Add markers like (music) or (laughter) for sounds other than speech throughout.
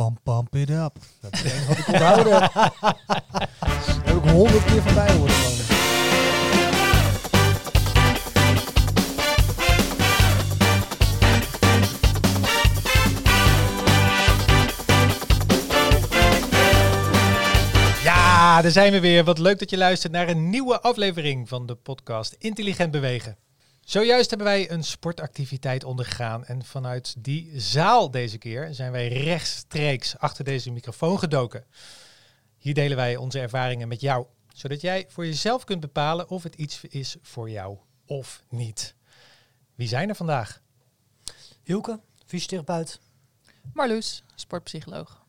pam, pump it up. Dat is het wat ik onthouden. Heb ik honderd keer van bij horen. Ja, daar zijn we weer. Wat leuk dat je luistert naar een nieuwe aflevering van de podcast Intelligent Bewegen. Zojuist hebben wij een sportactiviteit ondergaan en vanuit die zaal deze keer zijn wij rechtstreeks achter deze microfoon gedoken. Hier delen wij onze ervaringen met jou, zodat jij voor jezelf kunt bepalen of het iets is voor jou of niet. Wie zijn er vandaag? Hielke, fysiotherapeut. Marloes, sportpsycholoog.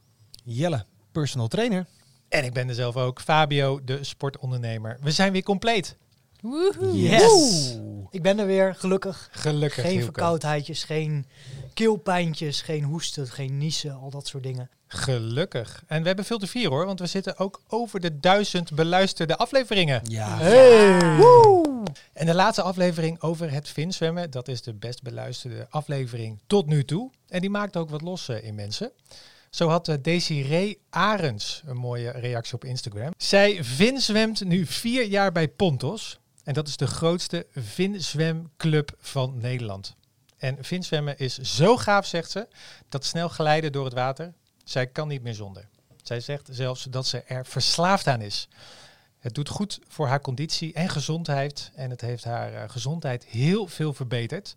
Jelle, personal trainer. En ik ben er zelf ook, Fabio, de sportondernemer. We zijn weer compleet. Woehoe. Yes! Ik ben er weer, gelukkig. Gelukkig. Geen Hielke. verkoudheidjes, geen keelpijntjes, geen hoesten, geen niezen, al dat soort dingen. Gelukkig. En we hebben veel te vieren hoor, want we zitten ook over de duizend beluisterde afleveringen. Ja. Hey! En de laatste aflevering over het vinzwemmen, dat is de best beluisterde aflevering tot nu toe. En die maakt ook wat los eh, in mensen. Zo had uh, Desiree Arends een mooie reactie op Instagram. Zij vinzwemt nu vier jaar bij Pontos. En dat is de grootste vinzwemclub van Nederland. En vinzwemmen is zo gaaf, zegt ze, dat snel glijden door het water. Zij kan niet meer zonder. Zij zegt zelfs dat ze er verslaafd aan is. Het doet goed voor haar conditie en gezondheid. En het heeft haar eh, gezondheid heel veel verbeterd.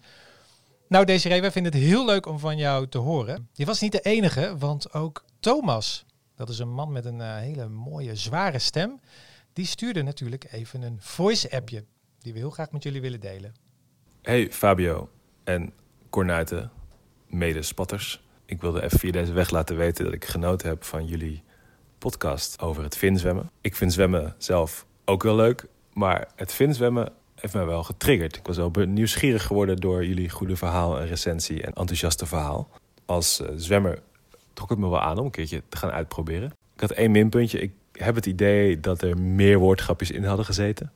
Nou, Desiree, wij vinden het heel leuk om van jou te horen. Je was niet de enige, want ook Thomas, dat is een man met een eh, hele mooie, zware stem, die stuurde natuurlijk even een voice-appje die we heel graag met jullie willen delen. Hey Fabio en Cornuiten, medespatters. Ik wilde even via deze weg laten weten dat ik genoten heb van jullie podcast over het vinzwemmen. Ik vind zwemmen zelf ook wel leuk, maar het vinzwemmen heeft mij wel getriggerd. Ik was wel nieuwsgierig geworden door jullie goede verhaal en recensie en enthousiaste verhaal. Als eh, zwemmer trok het me wel aan om een keertje te gaan uitproberen. Ik had één minpuntje. Ik heb het idee dat er meer woordgrapjes in hadden gezeten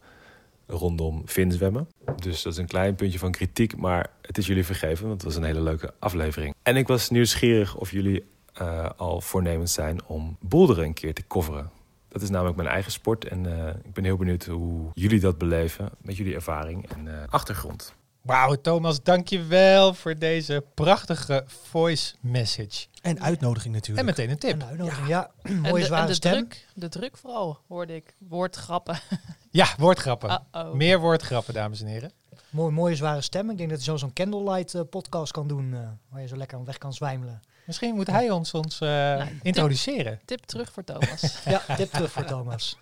rondom vinzwemmen. Dus dat is een klein puntje van kritiek, maar het is jullie vergeven, want het was een hele leuke aflevering. En ik was nieuwsgierig of jullie eh, al voornemens zijn om boulderen een keer te coveren. Dat is namelijk mijn eigen sport en eh, ik ben heel benieuwd hoe jullie dat beleven met jullie ervaring en eh, achtergrond. Wauw, Thomas, dankjewel voor deze prachtige voice message. En uitnodiging En natuurlijk. meteen een tip. En uitnodiging, ja. (clears throat) En Mooie de, zware en de stem. druk, de druk vooral, hoorde ik. Woordgrappen. (laughs) Ja, woordgrappen. Meer woordgrappen, dames en heren. Mooi, mooie zware stem. Ik denk dat je zo zo'n candlelight eh, podcast kan doen, eh, waar je zo lekker aan weg kan zwijmelen. Misschien moet hij ons, ons eh, tip. introduceren. Tip terug voor Thomas. (laughs) Ja, tip terug voor Thomas.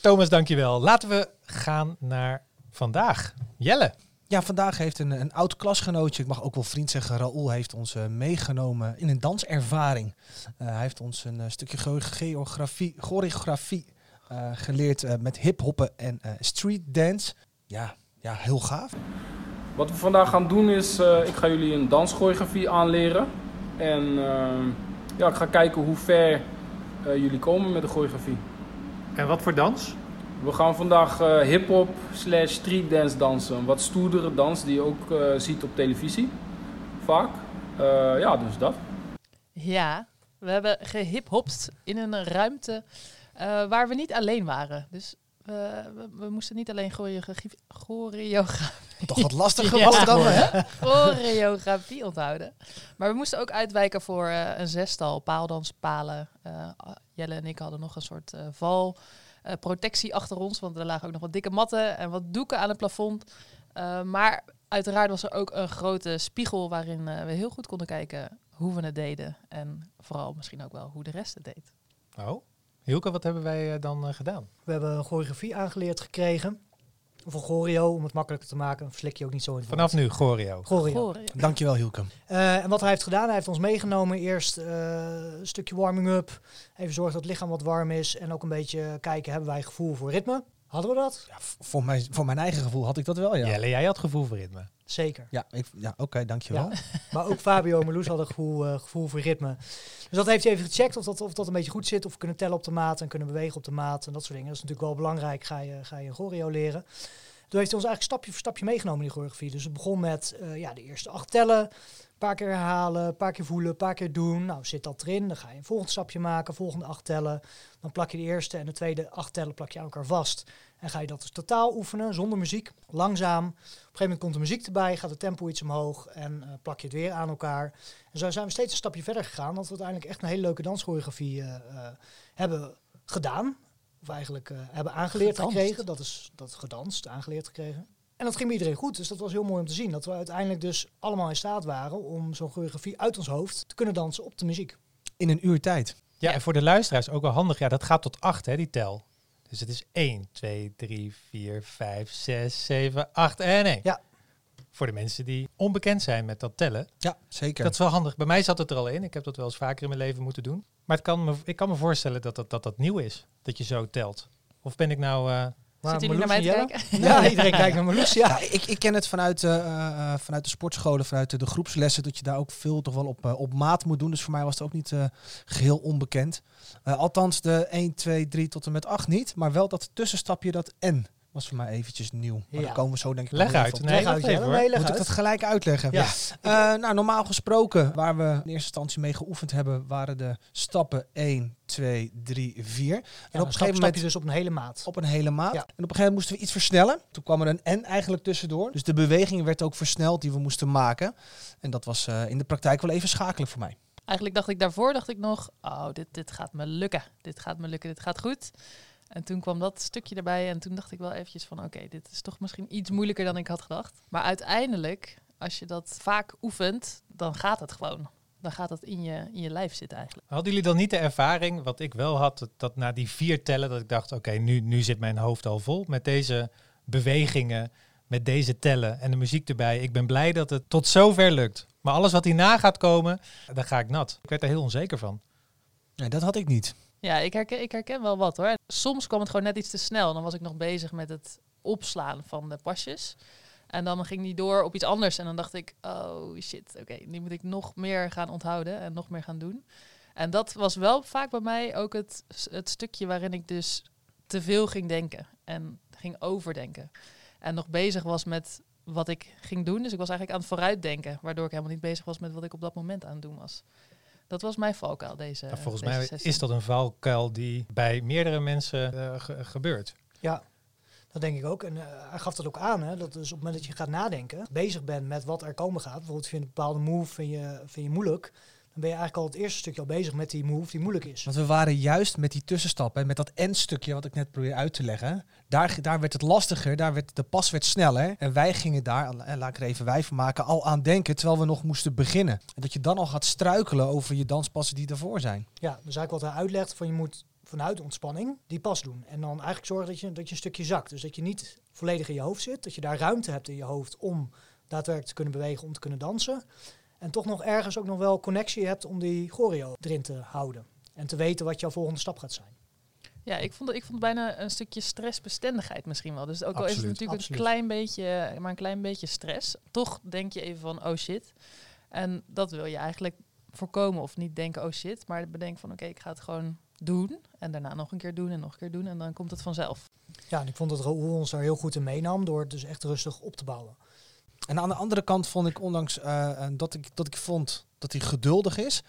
Thomas, dankjewel. Laten we gaan naar vandaag. Jelle. Ja, vandaag heeft een, een oud klasgenootje, ik mag ook wel vriend zeggen, Raoul, heeft ons eh, meegenomen in een danservaring. Eh, hij heeft ons een eh, stukje geo- geografie, choreografie eh, geleerd met hiphoppen en eh, street dance. Ja, ja, heel gaaf. Wat we vandaag gaan doen is, eh, ik ga jullie een danschoreografie aanleren. En ja, ik ga kijken hoe ver eh, jullie komen met de choreografie. En wat voor dans? We gaan vandaag eh hip-hop slash street dance dansen. Een wat stoerdere dans die je ook eh, ziet op televisie. Vaak. Eh, ja, dus dat. ja, we hebben gehiphopst in een ruimte eh, waar we niet alleen waren. Dus we, we, we moesten niet alleen choreografie, choreografie, Toch wat lastiger (laughs) Ja. was het dan, hè? choreografie onthouden. Maar we moesten ook uitwijken voor eh, een zestal paaldanspalen. Eh, Jelle en ik hadden nog een soort eh, val. Eh, protectie achter ons, want er lagen ook nog wat dikke matten en wat doeken aan het plafond. Eh, maar uiteraard was er ook een grote spiegel waarin eh, we heel goed konden kijken hoe we het deden. En vooral misschien ook wel hoe de rest het deed. Oh, Hielke, wat hebben wij dan gedaan? We hebben een choreografie aangeleerd gekregen. Of een choreo, om het makkelijker te maken. Dan verslik je ook niet zo in het Vanaf nu. Choreo. Choreo. Dankjewel, Hielke. Eh, en wat hij heeft gedaan, hij heeft ons meegenomen. Eerst eh, een stukje warming-up. Even zorgen dat het lichaam wat warm is. En ook een beetje kijken, hebben wij gevoel voor ritme? Hadden we dat? Ja, voor, mijn, voor mijn eigen gevoel had ik dat wel, ja. Jelle, jij had gevoel voor ritme. Zeker. Ja, ik- ja oké, dankjewel. Ja. (laughs) Maar ook Fabio en Marloes hadden gevoel, eh, gevoel voor ritme. Dus dat heeft hij even gecheckt of dat, of dat een beetje goed zit. Of we kunnen tellen op de maat en kunnen bewegen op de maat. En dat soort dingen. Dat is natuurlijk wel belangrijk. Ga je, ga je een choreo leren. Toen heeft hij ons eigenlijk stapje voor stapje meegenomen in die choreografie. Dus het begon met eh, ja, de eerste acht tellen. Paar keer herhalen, een paar keer voelen, een paar keer doen. Nou, zit dat erin, dan ga je een volgend stapje maken, volgende acht tellen. Dan plak je de eerste en de tweede acht tellen plak je aan elkaar vast. En ga je dat dus totaal oefenen, zonder muziek, langzaam. Op een gegeven moment komt de muziek erbij, gaat het tempo iets omhoog en eh, plak je het weer aan elkaar. En zo zijn we steeds een stapje verder gegaan, dat we uiteindelijk echt een hele leuke danschoreografie eh, eh, hebben gedaan. Of eigenlijk eh, hebben aangeleerd Gedanst. gekregen. Dat is, dat gedanst, aangeleerd gekregen. En dat ging bij iedereen goed. Dus dat was heel mooi om te zien. Dat we uiteindelijk dus allemaal in staat waren om zo'n choreografie uit ons hoofd te kunnen dansen op de muziek. In een uur tijd. Ja, en voor de luisteraars ook wel handig. Ja, dat gaat tot acht, hè, die tel. Dus het is 1, 2, 3, 4, 5, 6, 7, 8 en 1. Ja. Voor de mensen die onbekend zijn met dat tellen. Ja, zeker. Dat is wel handig. Bij mij zat het er al in. Ik heb dat wel eens vaker in mijn leven moeten doen. Maar het kan me, ik kan me voorstellen dat dat, dat dat nieuw is. Dat je zo telt. Of ben ik nou... eh, Zitten jullie naar mij te en kijken? Ja, (laughs) iedereen kijkt naar Marloes. Ja. Ja, ik, ik ken het vanuit, eh, eh, eh, vanuit de sportscholen, vanuit de, groepslessen, dat je daar ook veel toch wel op, op maat moet doen. Dus voor mij was het ook niet eh, geheel onbekend. Eh, althans, de 1, 2, 3 tot en met 8 niet. Maar wel dat tussenstapje, dat N, was voor mij eventjes nieuw. Maar Ja. daar komen we zo denk ik Leg nog even uit. op. Nee, leg uit. Nee, leg Moet ik dat gelijk uitleggen? Ja. Eh, nou, normaal gesproken, waar we in eerste instantie mee geoefend hebben, waren de stappen 1, 2, 3, 4. Ja, en op een gegeven stap moment je dus op een hele maat. op een hele maat. Ja. En op een gegeven moment moesten we iets versnellen. Toen kwam er een N eigenlijk tussendoor. Dus de beweging werd ook versneld die we moesten maken. En dat was eh, in de praktijk wel even schakelijk voor mij. Eigenlijk dacht ik daarvoor, dacht ik nog, oh, dit, dit gaat me lukken. Dit gaat me lukken, dit gaat goed. En toen kwam dat stukje erbij en toen dacht ik wel eventjes van, oké, dit is toch misschien iets moeilijker dan ik had gedacht. Maar uiteindelijk, als je dat vaak oefent, dan gaat het gewoon. Dan gaat het in je, in je lijf zitten eigenlijk. Hadden jullie dan niet de ervaring, wat ik wel had, dat, dat na die vier tellen, dat ik dacht, oké, nu, nu zit mijn hoofd al vol met deze bewegingen, met deze tellen en de muziek erbij. Ik ben blij dat het tot zover lukt. Maar alles wat hierna gaat komen, dan ga ik nat. Ik werd er heel onzeker van. Nee, dat had ik niet. Ja, ik herken, ik herken wel wat hoor. Soms kwam het gewoon net iets te snel. Dan was ik nog bezig met het opslaan van de pasjes. En dan ging die door op iets anders. En dan dacht ik, oh shit, oké, nu moet ik nog meer gaan onthouden en nog meer gaan doen. En dat was wel vaak bij mij ook het, het stukje waarin ik dus te veel ging denken en ging overdenken. En nog bezig was met wat ik ging doen. Dus ik was eigenlijk aan het vooruitdenken, waardoor ik helemaal niet bezig was met wat ik op dat moment aan het doen was. Dat was mijn valkuil, deze Nou, volgens deze mij sessie. is dat een valkuil die bij meerdere mensen eh, ge- gebeurt. Ja, dat denk ik ook. En eh, hij gaf dat ook aan, hè, dat dus op het moment dat je gaat nadenken, bezig bent met wat er komen gaat, bijvoorbeeld vind je een bepaalde move vind je, vind je moeilijk, ben je eigenlijk al het eerste stukje al bezig met die move die moeilijk is. Want we waren juist met die tussenstappen, met dat N-stukje wat ik net probeer uit te leggen. Daar, daar werd het lastiger, daar werd de pas werd sneller. En wij gingen daar, en laat ik er even wij van maken, al aan denken terwijl we nog moesten beginnen. En dat je dan al gaat struikelen over je danspassen die ervoor zijn. Ja, dus eigenlijk wat hij uitlegt van je moet vanuit ontspanning die pas doen. En dan eigenlijk zorgen dat je, dat je een stukje zakt. Dus dat je niet volledig in je hoofd zit. Dat je daar ruimte hebt in je hoofd om daadwerkelijk te kunnen bewegen, om te kunnen dansen. En toch nog ergens ook nog wel connectie hebt om die choreo erin te houden. En te weten wat jouw volgende stap gaat zijn. Ja, ik vond, ik vond bijna een stukje stressbestendigheid misschien wel. Dus ook al is het natuurlijk absoluut. een klein beetje, maar een klein beetje stress. Toch denk je even van, oh shit. En dat wil je eigenlijk voorkomen. Of niet denken, oh shit. Maar bedenk van, oké, ik ga het gewoon doen. En daarna nog een keer doen en nog een keer doen. En dan komt het vanzelf. Ja, en ik vond dat Raoul ons daar heel goed in meenam door het dus echt rustig op te bouwen. En aan de andere kant vond ik, ondanks eh, eh, dat, ik, dat ik vond dat hij geduldig is,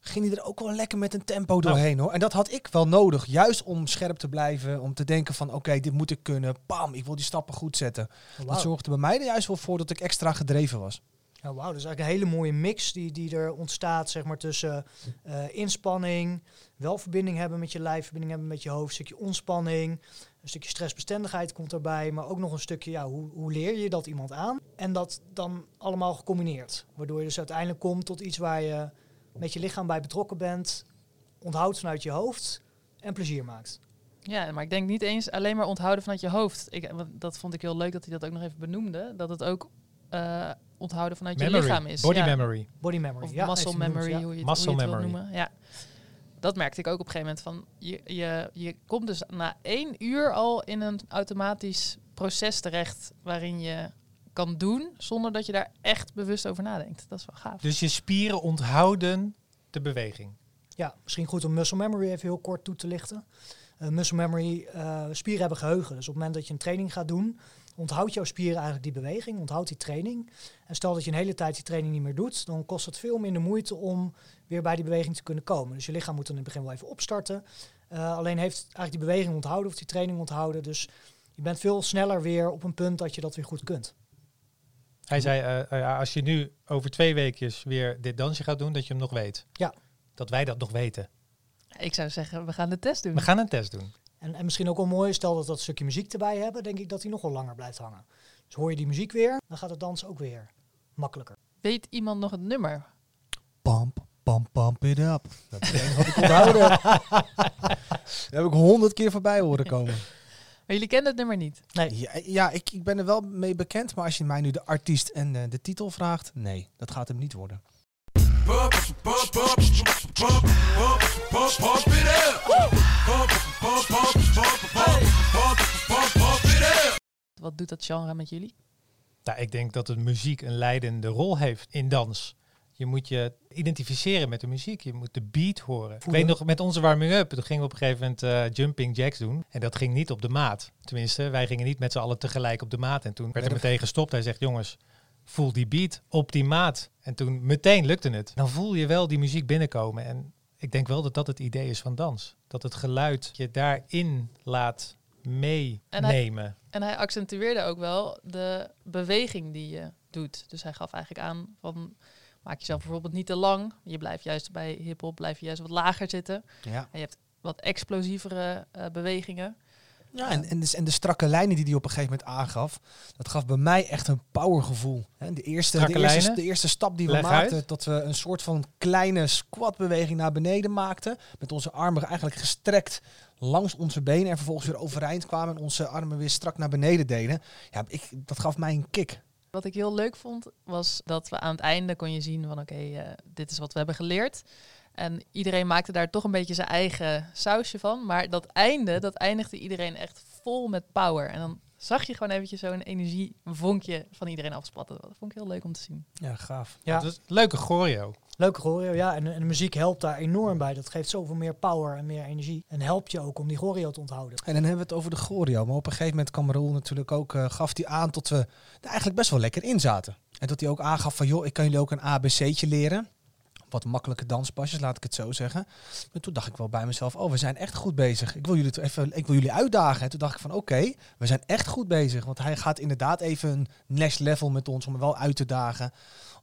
ging hij er ook wel lekker met een tempo doorheen hoor. En dat had ik wel nodig, juist om scherp te blijven, om te denken van oké, dit moet ik kunnen. Pam, ik wil die stappen goed zetten. Wauw. Dat zorgde bij mij er juist wel voor dat ik extra gedreven was. Ja, wauw, dat is eigenlijk een hele mooie mix die, die er ontstaat zeg maar, tussen eh, inspanning, wel verbinding hebben met je lijf, verbinding hebben met je hoofd, een stukje ontspanning, een stukje stressbestendigheid komt erbij, maar ook nog een stukje, ja, hoe, hoe leer je dat iemand aan? En dat dan allemaal gecombineerd, waardoor je dus uiteindelijk komt tot iets waar je met je lichaam bij betrokken bent, onthoudt vanuit je hoofd en plezier maakt. Ja, maar ik denk niet eens alleen maar onthouden vanuit je hoofd. Ik, dat vond ik heel leuk dat hij dat ook nog even benoemde. Dat het ook eh, onthouden vanuit je lichaam is. body ja. memory. Body memory. Of ja, muscle memory, ja. hoe je het, Muscle hoe je het wil memory. noemen. Ja. Dat merkte ik ook op een gegeven moment. Van je, je, je komt dus na één uur al in een automatisch proces terecht waarin je kan doen zonder dat je daar echt bewust over nadenkt. Dat is wel gaaf. Dus je spieren onthouden de beweging. Ja, misschien goed om muscle memory even heel kort toe te lichten. Eh, muscle memory, eh, spieren hebben geheugen. Dus op het moment dat je een training gaat doen, Onthoud jouw spieren eigenlijk die beweging, onthoud die training. En stel dat je een hele tijd die training niet meer doet, dan kost het veel minder moeite om weer bij die beweging te kunnen komen. Dus je lichaam moet dan in het begin wel even opstarten. Uh, alleen heeft eigenlijk die beweging onthouden of die training onthouden. Dus je bent veel sneller weer op een punt dat je dat weer goed kunt. Hij zei, uh, als je nu over twee weekjes weer dit dansje gaat doen, dat je hem nog weet. Ja. Dat wij dat nog weten. Ik zou zeggen, we gaan de test doen. We gaan een test doen. En, en misschien ook wel mooi, stel dat we dat stukje muziek erbij hebben, denk ik dat hij nog wel langer blijft hangen. Dus hoor je die muziek weer, dan gaat het dansen ook weer makkelijker. Weet iemand nog het nummer? Pump, pump, pump it up. Dat is het wat ik onthouden Dat heb ik honderd keer voorbij horen komen. Maar jullie kennen het nummer niet? Nee. Ja, ja ik, ik ben er wel mee bekend, maar als je mij nu de artiest en de titel vraagt, nee, dat gaat hem niet worden. Wat doet dat genre met jullie? Nou, ik denk dat de muziek een leidende rol heeft in dans. Je moet je identificeren met de muziek. Je moet de beat horen. Ik weet nog, met onze warming-up, toen gingen we op een gegeven moment uh, jumping jacks doen. En dat ging niet op de maat. Tenminste, wij gingen niet met z'n allen tegelijk op de maat. En toen werd er meteen gestopt. Hij zegt, jongens, voel die beat op die maat. En toen meteen lukte het. Dan voel je wel die muziek binnenkomen. En ik denk wel dat dat het idee is van dans. Dat het geluid je daarin laat meenemen. En, en hij accentueerde ook wel de beweging die je doet. Dus hij gaf eigenlijk aan van maak jezelf bijvoorbeeld niet te lang. Je blijft juist bij hip-hop, blijf je juist wat lager zitten. Ja. En je hebt wat explosievere uh, bewegingen. Ja, en, en, de, en de strakke lijnen die hij op een gegeven moment aangaf, dat gaf bij mij echt een powergevoel. De eerste, de eerste, de eerste stap die we maakten, tot we een soort van kleine squatbeweging naar beneden maakten. Met onze armen eigenlijk gestrekt langs onze benen en vervolgens weer overeind kwamen en onze armen weer strak naar beneden deden. Ja, ik, dat gaf mij een kick. Wat ik heel leuk vond, was dat we aan het einde kon je zien van oké, uh, dit is wat we hebben geleerd. En iedereen maakte daar toch een beetje zijn eigen sausje van. Maar dat einde, dat eindigde iedereen echt vol met power. En dan zag je gewoon eventjes zo'n energievonkje van iedereen afspatten. Dat vond ik heel leuk om te zien. Ja, gaaf. Ja, dat is leuke choreo. Leuke choreo, ja. En, en, de muziek helpt daar enorm bij. Dat geeft zoveel meer power en meer energie. En helpt je ook om die choreo te onthouden. En dan hebben we het over de choreo. Maar op een gegeven moment kwam Raoul natuurlijk ook, uh, gaf hij aan tot we er eigenlijk best wel lekker in zaten. En dat hij ook aangaf van, joh, ik kan jullie ook een ABC'tje leren wat makkelijke danspasjes, laat ik het zo zeggen. Maar toen dacht ik wel bij mezelf, oh, we zijn echt goed bezig. Ik wil jullie, even, ik wil jullie uitdagen. En toen dacht ik van, oké, we zijn echt goed bezig. Want hij gaat inderdaad even een next level met ons om er wel uit te dagen.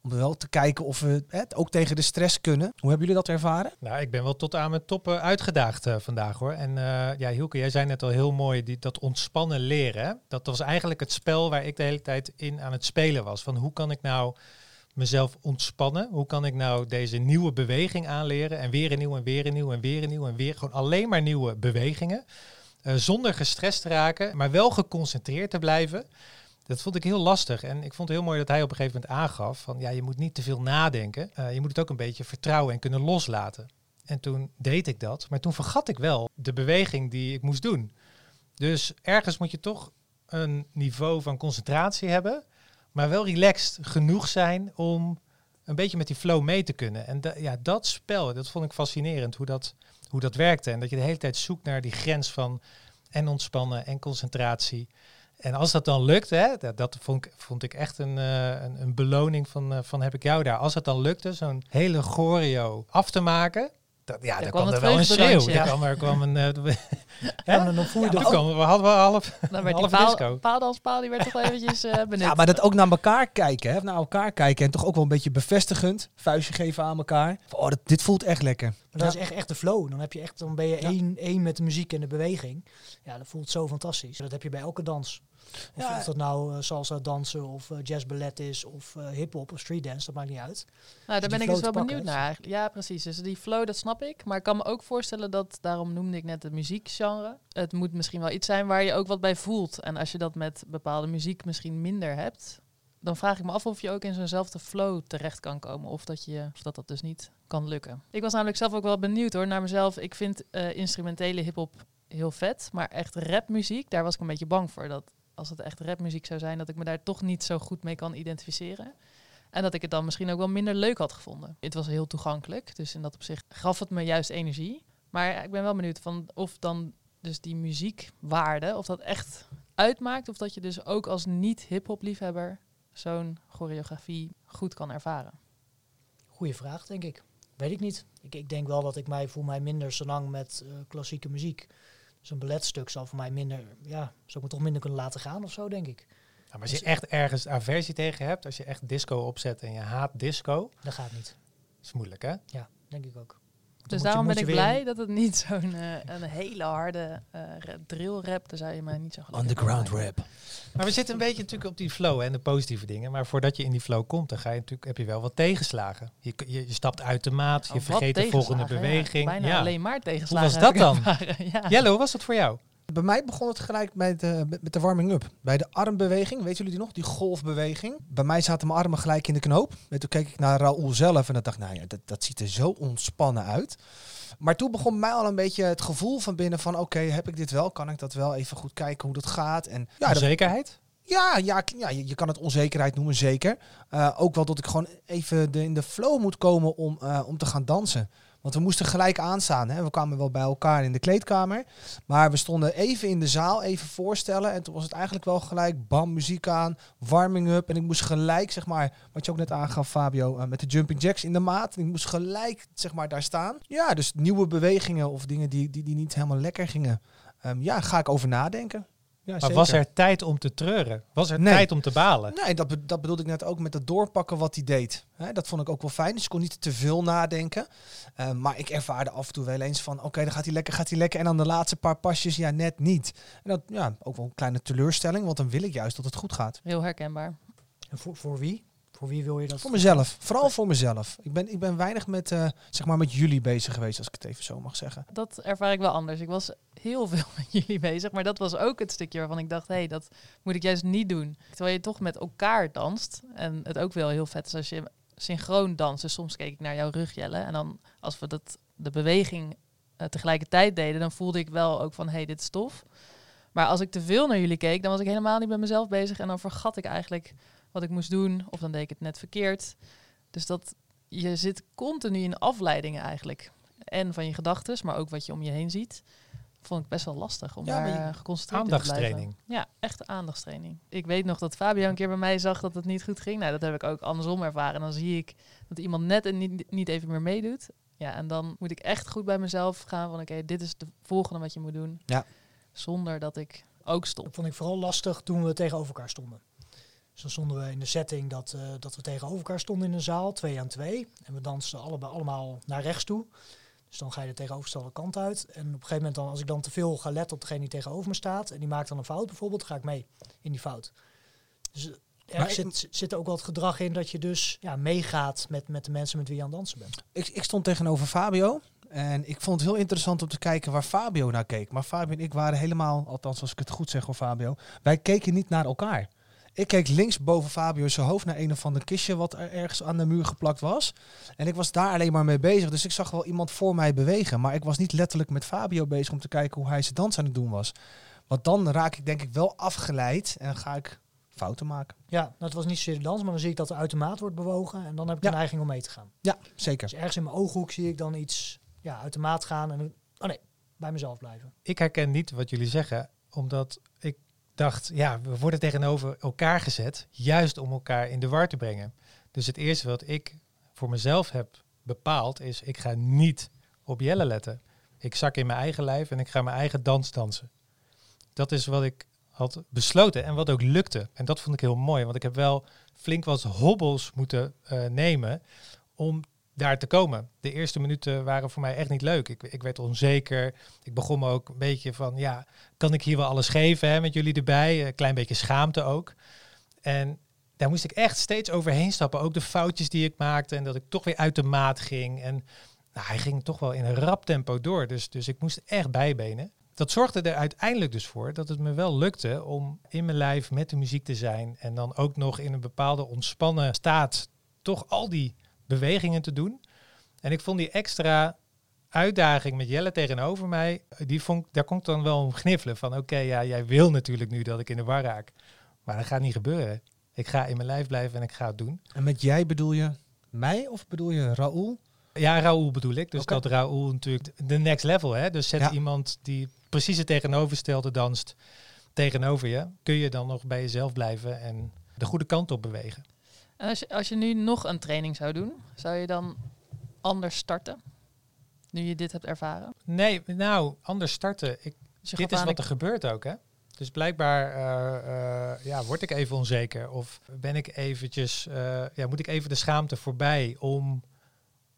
Om wel te kijken of we het ook tegen de stress kunnen. Hoe hebben jullie dat ervaren? Nou, ik ben wel tot aan mijn toppen uitgedaagd uh, vandaag hoor. En uh, ja, Hielke, jij zei net al heel mooi, die, dat ontspannen leren. Dat was eigenlijk het spel waar ik de hele tijd in aan het spelen was. Van hoe kan ik nou mezelf ontspannen? Hoe kan ik nou deze nieuwe beweging aanleren? En weer een nieuw en weer een nieuw en weer een nieuw en weer. Gewoon alleen maar nieuwe bewegingen. Uh, zonder gestrest te raken, maar wel geconcentreerd te blijven. Dat vond ik heel lastig. En ik vond het heel mooi dat hij op een gegeven moment aangaf van ja, je moet niet te veel nadenken. Uh, je moet het ook een beetje vertrouwen en kunnen loslaten. En toen deed ik dat, maar toen vergat ik wel de beweging die ik moest doen. Dus ergens moet je toch een niveau van concentratie hebben maar wel relaxed genoeg zijn om een beetje met die flow mee te kunnen. En ja, dat spel, dat vond ik fascinerend, hoe dat, hoe dat werkte. En dat je de hele tijd zoekt naar die grens van en ontspannen en concentratie. En als dat dan lukt, hè, dat, dat vond, ik, vond ik echt een, uh, een, een, beloning van, uh, van heb ik jou daar. Als het dan lukte, zo'n hele choreo af te maken, dat, ja, daar kwam, er wel een schreeuw. Ja. kwam, er kwam een... (laughs) Uh, ja, dan voel je ja, kwam, we hadden wel half, dan werd (laughs) half die paal, paaldanspaal, die werd toch wel eventjes uh, benut. Ja, maar dat ook naar elkaar kijken, hè, naar elkaar kijken en toch ook wel een beetje bevestigend, vuistje geven aan elkaar. Oh, dat, dit voelt echt lekker. Maar dat is echt, echt de flow. Dan, heb je echt, dan ben je één, één met de muziek en de beweging. Ja, dat voelt zo fantastisch. Dat heb je bij elke dans. Of, ja. of dat nou uh, salsa dansen of uh, jazz ballet is of uh, hip-hop of street dance, dat maakt niet uit. Nou, daar ben ik dus wel benieuwd naar. Ja, precies. Dus die flow, dat snap ik. Maar ik kan me ook voorstellen dat, daarom noemde ik net het muziekgenre. Het moet misschien wel iets zijn waar je ook wat bij voelt. En als je dat met bepaalde muziek misschien minder hebt, dan vraag ik me af of je ook in zo'nzelfde flow terecht kan komen. Of dat, je, of dat dat dus niet kan lukken. Ik was namelijk zelf ook wel benieuwd hoor, naar mezelf. Ik vind instrumentele hip-hop heel vet. Maar echt rapmuziek, daar was ik een beetje bang voor. Dat als het echt rapmuziek zou zijn, dat ik me daar toch niet zo goed mee kan identificeren. En dat ik het dan misschien ook wel minder leuk had gevonden. Het was heel toegankelijk, dus in dat opzicht gaf het me juist energie. Maar ik ben wel benieuwd van of dan dus die muziekwaarde, of dat echt uitmaakt of dat je dus ook als niet-hip-hop liefhebber zo'n choreografie goed kan ervaren? Goeie vraag, denk ik. Weet ik niet. Ik, ik denk wel dat ik mij voel mij minder zo lang met eh, klassieke muziek. Dus een balletstuk zal voor mij minder, ja, zou ik me toch minder kunnen laten gaan of zo, denk ik. Nou, maar als je echt ergens aversie tegen hebt, als je echt disco opzet en je haat disco, Dat gaat niet. is moeilijk hè? Denk ik ook. Dus daarom ben ik blij dat het niet (laughs) zo'n eh, een hele harde eh ra- drill rap, daar zou je mij niet zo gelukkig Underground rap. Maar we zitten een beetje natuurlijk op die flow hè, en de positieve dingen. Maar voordat je in die flow komt, dan ga je natuurlijk, heb je wel wat tegenslagen. Je, je, je stapt uit de maat, je Oh, vergeet de volgende tegenslagen, ja. beweging. Bijna Ja. alleen maar tegenslagen. was dat dan? (laughs) Jelle, hoe was dat voor jou? Bij mij begon het gelijk met, de met met de warming-up. Bij de armbeweging, weten jullie die nog? Die golfbeweging. Bij mij zaten mijn armen gelijk in de knoop. En toen keek ik naar Raoul zelf en dan dacht ik, nou ja, dat, dat ziet er zo ontspannen uit. Maar toen begon mij al een beetje het gevoel van binnen van, oké, heb ik dit wel? Kan ik dat wel? Even goed kijken hoe dat gaat. En ja, dat, Onzekerheid? ja, ja, ja je, je kan het onzekerheid noemen, zeker. Eh, ook wel dat ik gewoon even de, in de flow moet komen om, eh, om te gaan dansen. Want we moesten gelijk aanstaan. Hè. We kwamen wel bij elkaar in de kleedkamer. Maar we stonden even in de zaal, even voorstellen. En toen was het eigenlijk wel gelijk, bam, muziek aan, warming up. En ik moest gelijk, zeg maar, wat je ook net aangaf, Fabio, eh, met de jumping jacks in de maat. En ik moest gelijk, zeg maar, daar staan. Ja, dus nieuwe bewegingen of dingen die, die, die niet helemaal lekker gingen. Ehm, ja, ga ik over nadenken. Ja, Maar zeker. was er tijd om te treuren? Was er Nee. tijd om te balen? Nee, dat, be- dat bedoelde ik net ook met het doorpakken wat hij deed. Hè, dat vond ik ook wel fijn. Dus ik kon niet te veel nadenken. Eh, maar ik ervaarde af en toe wel eens van... oké, dan gaat hij lekker, gaat hij lekker. En dan de laatste paar pasjes, ja, net niet. En dat, ja, ook wel een kleine teleurstelling. Want dan wil ik juist dat het goed gaat. Heel herkenbaar. En voor, voor wie? Voor wie wil je dat? Voor mezelf. Vooral voor mezelf. Ik ben, ik ben weinig met, eh, zeg maar met jullie bezig geweest, als ik het even zo mag zeggen. Dat ervaar ik wel anders. Ik was heel veel (laughs) met jullie bezig, maar dat was ook het stukje waarvan ik dacht, hé, hey, dat moet ik juist niet doen. Terwijl je toch met elkaar danst en het ook wel heel vet is als je synchroon danst. Dus soms keek ik naar jouw rug, Jelle, en dan als we dat, de beweging eh, tegelijkertijd deden, dan voelde ik wel ook van, hé, hey, dit is tof. Maar als ik te veel naar jullie keek, dan was ik helemaal niet met mezelf bezig en dan vergat ik eigenlijk wat ik moest doen, of dan deed ik het net verkeerd. Dus dat je zit continu in afleidingen eigenlijk. En van je gedachten, maar ook wat je om je heen ziet. Vond ik best wel lastig om Ja, daar geconcentreerd in te blijven. Aandachtstraining. Ja, echt aandachtstraining. Ik weet nog dat Fabio een keer bij mij zag dat het niet goed ging. Nou, dat heb ik ook andersom ervaren. En dan zie ik dat iemand net en niet, niet even meer meedoet. Ja, en dan moet ik echt goed bij mezelf gaan van oké, dit is de volgende wat je moet doen. Ja. Zonder dat ik ook stop. Dat vond ik vooral lastig toen we tegenover elkaar stonden. Dus dan stonden we in de setting dat, eh, dat we tegenover elkaar stonden in een zaal, twee aan twee. En we dansten allebei, allemaal naar rechts toe. Dus dan ga je de tegenovergestelde kant uit. En op een gegeven moment, dan, als ik dan te veel ga letten op degene die tegenover me staat... en die maakt dan een fout bijvoorbeeld, ga ik mee in die fout. Dus eh, er zit, zit er ook wel het gedrag in dat je dus ja, meegaat met, met de mensen met wie je aan het dansen bent. Ik, ik stond tegenover Fabio. En ik vond het heel interessant om te kijken waar Fabio naar keek. Maar Fabio en ik waren helemaal, althans als ik het goed zeg hoor Fabio, wij keken niet naar elkaar. Ik keek links boven Fabio zijn hoofd naar een of ander kistje wat er ergens aan de muur geplakt was. En ik was daar alleen maar mee bezig. Dus ik zag wel iemand voor mij bewegen. Maar ik was niet letterlijk met Fabio bezig om te kijken hoe hij zijn dans aan het doen was. Want dan raak ik denk ik wel afgeleid en ga ik fouten maken. Ja, nou, het was niet zozeer de dans, maar dan zie ik dat de automaat wordt bewogen. En dan heb ik Ja. de neiging om mee te gaan. Ja, zeker. Dus ergens in mijn ooghoek zie ik dan iets ja, uit de maat gaan. En oh nee, bij mezelf blijven. Ik herken niet wat jullie zeggen, omdat ik dacht, ja, we worden tegenover elkaar gezet, juist om elkaar in de war te brengen. Dus het eerste wat ik voor mezelf heb bepaald is, ik ga niet op Jelle letten. Ik zak in mijn eigen lijf en ik ga mijn eigen dans dansen. Dat is wat ik had besloten en wat ook lukte. En dat vond ik heel mooi, want ik heb wel flink wat hobbels moeten eh, nemen om daar te komen. De eerste minuten waren voor mij echt niet leuk. Ik, ik werd onzeker. Ik begon me ook een beetje van, ja, kan ik hier wel alles geven hè, met jullie erbij? Een klein beetje schaamte ook. En daar moest ik echt steeds overheen stappen. Ook de foutjes die ik maakte en dat ik toch weer uit de maat ging. En nou, hij ging toch wel in een rap tempo door. Dus, dus ik moest echt bijbenen. Dat zorgde er uiteindelijk dus voor dat het me wel lukte om in mijn lijf met de muziek te zijn. En dan ook nog in een bepaalde ontspannen staat toch al die bewegingen te doen. En ik vond die extra uitdaging met Jelle tegenover mij, die vond, daar ik dan wel om gniffelen. Van oké, ja, jij wil natuurlijk nu dat ik in de war raak. Maar dat gaat niet gebeuren. Ik ga in mijn lijf blijven en ik ga het doen. En met jij bedoel je mij of bedoel je Raoul? Ja, Raoul bedoel ik. Dus dat Raoul natuurlijk de next level, hè. Dus zet Ja. iemand die precies het tegenovergestelde danst. tegenover je, kun je dan nog bij jezelf blijven en de goede kant op bewegen. Als je, als je nu nog een training zou doen, zou je dan anders starten? Nu je dit hebt ervaren? Nee, nou, anders starten. Ik, Dus dit is wat er gebeurt ook, hè? Dus blijkbaar eh, eh, ja, word ik even onzeker. Of ben ik eventjes, eh, ja, moet ik even de schaamte voorbij om...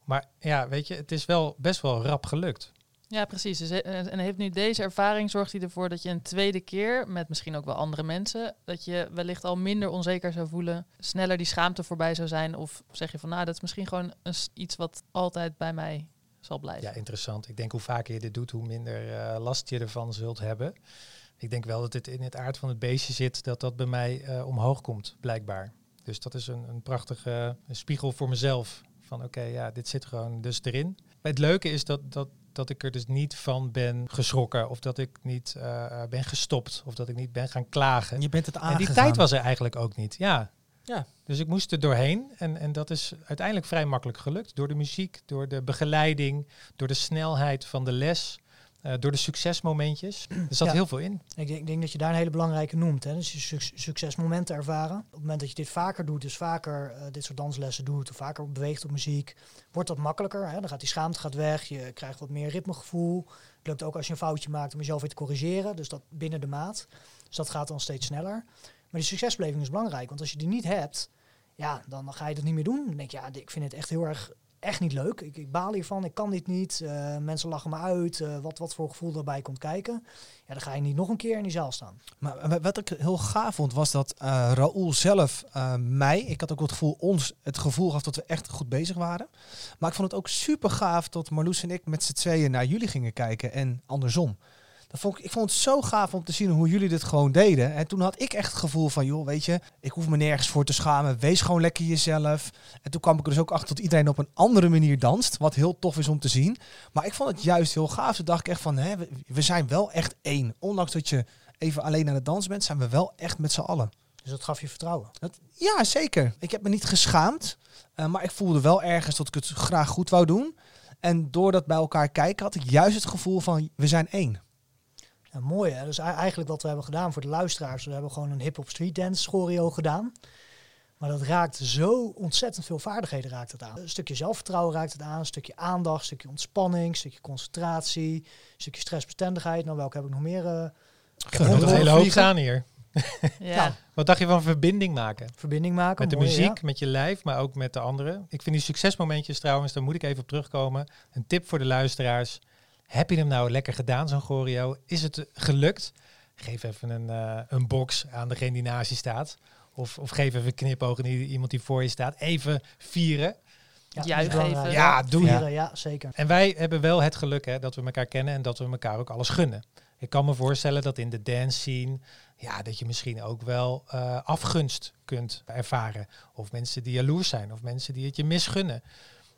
Maar ja, weet je, het is wel best wel rap gelukt. Ja, precies. Dus, eh, en heeft nu deze ervaring, zorgt hij ervoor dat je een tweede keer, met misschien ook wel andere mensen, dat je wellicht al minder onzeker zou voelen, sneller die schaamte voorbij zou zijn? Of zeg je van, nou, dat is misschien gewoon iets wat altijd bij mij zal blijven? Ja, interessant. Ik denk hoe vaker je dit doet, hoe minder eh, last je ervan zult hebben. Ik denk wel dat het in het aard van het beestje zit, dat dat bij mij eh, omhoog komt, blijkbaar. Dus dat is een, een prachtige spiegel voor mezelf. Van oké, ja, dit zit gewoon dus erin. Het leuke is dat, dat, dat ik er dus niet van ben geschrokken. Of dat ik niet eh, eh, ben gestopt. Of dat ik niet ben gaan klagen. Je bent het En aangegaan. die tijd was er eigenlijk ook niet. Ja. Ja. Dus ik moest er doorheen. En, en dat is uiteindelijk vrij makkelijk gelukt. Door de muziek, door de begeleiding, door de snelheid van de les, eh, door de succesmomentjes. Er zat Ja. heel veel in. Ik denk, ik denk dat je daar een hele belangrijke noemt. Hè? Dus je suc- succesmomenten ervaren. Op het moment dat je dit vaker doet, dus vaker eh, dit soort danslessen doet, of vaker beweegt op muziek, wordt dat makkelijker. Hè? Dan gaat die schaamte gaat weg, je krijgt wat meer ritmegevoel. Het lukt ook als je een foutje maakt om jezelf weer te corrigeren. Dus dat binnen de maat. Dus dat gaat dan steeds sneller. Maar die succesbeleving is belangrijk. Want als je die niet hebt, ja, dan ga je dat niet meer doen. Dan denk je, ja, ik vind het echt heel erg echt niet leuk. Ik, ik baal hiervan, ik kan dit niet. Eh, mensen lachen me uit. eh, wat, wat voor gevoel daarbij komt kijken. Ja, dan ga je niet nog een keer in die zaal staan. Maar wa- wat ik heel gaaf vond, was dat eh Raoul zelf mij, ik had ook het gevoel, ons het gevoel gaf dat we echt goed bezig waren. Maar ik vond het ook super gaaf dat Marloes en ik met z'n tweeën naar jullie gingen kijken en andersom. Dat vond ik, ik vond het zo gaaf om te zien hoe jullie dit gewoon deden. En toen had ik echt het gevoel van, joh, weet je, ik hoef me nergens voor te schamen. Wees gewoon lekker jezelf. En toen kwam ik er dus ook achter dat iedereen op een andere manier danst. Wat heel tof is om te zien. Maar ik vond het juist heel gaaf. Toen dacht ik echt van, hè, we, we zijn wel echt één. Ondanks dat je even alleen aan het dansen bent, zijn we wel echt met z'n allen. Dus dat gaf je vertrouwen. Dat, ja, zeker. Ik heb me niet geschaamd. eh, maar ik voelde wel ergens dat ik het graag goed wou doen. En door dat bij elkaar kijken had ik juist het gevoel van, we zijn één. Ja, mooi hè. Dus eigenlijk wat we hebben gedaan voor de luisteraars. We hebben gewoon een hip-hop street dance choreo gedaan. Maar dat raakt zo ontzettend veel vaardigheden raakt het aan. Een stukje zelfvertrouwen raakt het aan. Een stukje aandacht, een stukje ontspanning, een stukje concentratie, een stukje stressbestendigheid. Nou, welke heb ik nog meer? eh, Ik heb nog een hele hoop vliegen. staan hier. Ja. Nou, Wat dacht je van verbinding maken? verbinding maken. Met de muziek, ja. met je lijf, maar ook met de anderen. Ik vind die succesmomentjes trouwens, daar moet ik even op terugkomen. Een tip voor de luisteraars. Heb je hem nou lekker gedaan, zo'n choreo? Is het gelukt? Geef even een, eh, een box aan degene die naast je staat. Of, of geef even een knipoog aan die- iemand die voor je staat. Even vieren. Ja, belangrijk. even. Ja, doen. Vieren, ja, zeker. En wij hebben wel het geluk hè, dat we elkaar kennen en dat we elkaar ook alles gunnen. Ik kan me voorstellen dat in de dance scene, ja, dat je misschien ook wel eh, afgunst kunt ervaren. Of mensen die jaloers zijn, of mensen die het je misgunnen.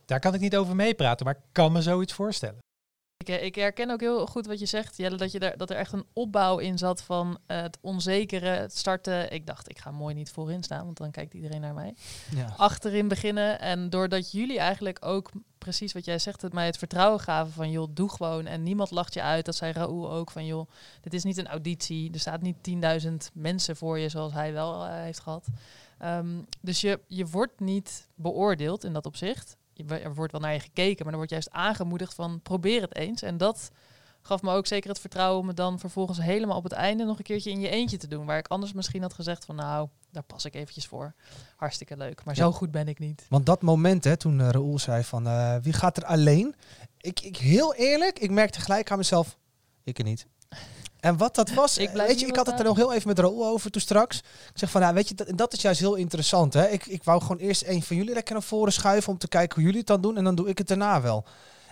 Daar kan ik niet over meepraten, maar ik kan me zoiets voorstellen. Ik, eh, ik herken ook heel goed wat je zegt, Jelle, dat, je er, dat er echt een opbouw in zat van eh, het onzekere, het starten. Ik dacht, ik ga mooi niet voorin staan, want dan kijkt iedereen naar mij. Ja. Achterin beginnen. En doordat jullie eigenlijk ook, precies wat jij zegt, het mij het vertrouwen gaven van, joh, doe gewoon. En niemand lacht je uit. Dat zei Raoul ook van, joh, dit is niet een auditie. Er staat niet 10.000 mensen voor je, zoals hij wel eh, heeft gehad. Ehm, dus je, je wordt niet beoordeeld in dat opzicht. Er wordt wel naar je gekeken, maar er wordt juist aangemoedigd van probeer het eens. En dat gaf me ook zeker het vertrouwen om het dan vervolgens helemaal op het einde nog een keertje in je eentje te doen. Waar ik anders misschien had gezegd van nou, daar pas ik eventjes voor. Hartstikke leuk, maar Ja. zo goed ben ik niet. Want dat moment, hè, toen eh, Raoul zei van eh, wie gaat er alleen? Ik, ik heel eerlijk, ik merkte gelijk aan mezelf, ik er niet. En wat dat was, Ik weet je, ik had het er nog heel even met Raoul over toen straks. Ik zeg van, nou, weet je, dat, dat is juist heel interessant. Hè? Ik, ik wou gewoon eerst een van jullie lekker naar voren schuiven om te kijken hoe jullie het dan doen. En dan doe ik het daarna wel.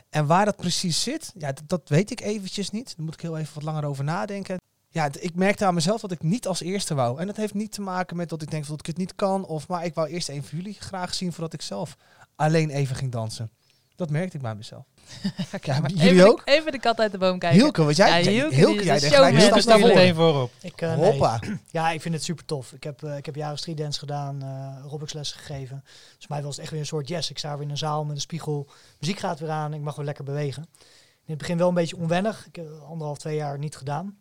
En waar dat precies zit, ja, dat, dat weet ik eventjes niet. Daar moet ik heel even wat langer over nadenken. Ja, ik merkte aan mezelf dat ik niet als eerste wou. En dat heeft niet te maken met dat ik denk dat ik het niet kan. Of, maar ik wou eerst een van jullie graag zien voordat ik zelf alleen even ging dansen. Dat merkte ik bij mezelf. (laughs) Ja, Maar jullie even, ook? De, even de kat uit de boom kijken. Hielke, wat jij, Ja, jij- Hielke, Hielke, deed gelijk Hielke staat meteen voorop. Ik, eh, nee. Hoppa. Ja, ik vind het super tof. Ik heb, eh, ik heb jaren streetdance gedaan, eh aerobicslessen gegeven. Dus mij was het echt weer een soort yes. Ik sta weer in een zaal met een spiegel. Muziek gaat weer aan. Ik mag weer lekker bewegen. In het begin wel een beetje onwennig. Ik heb anderhalf, twee jaar niet gedaan.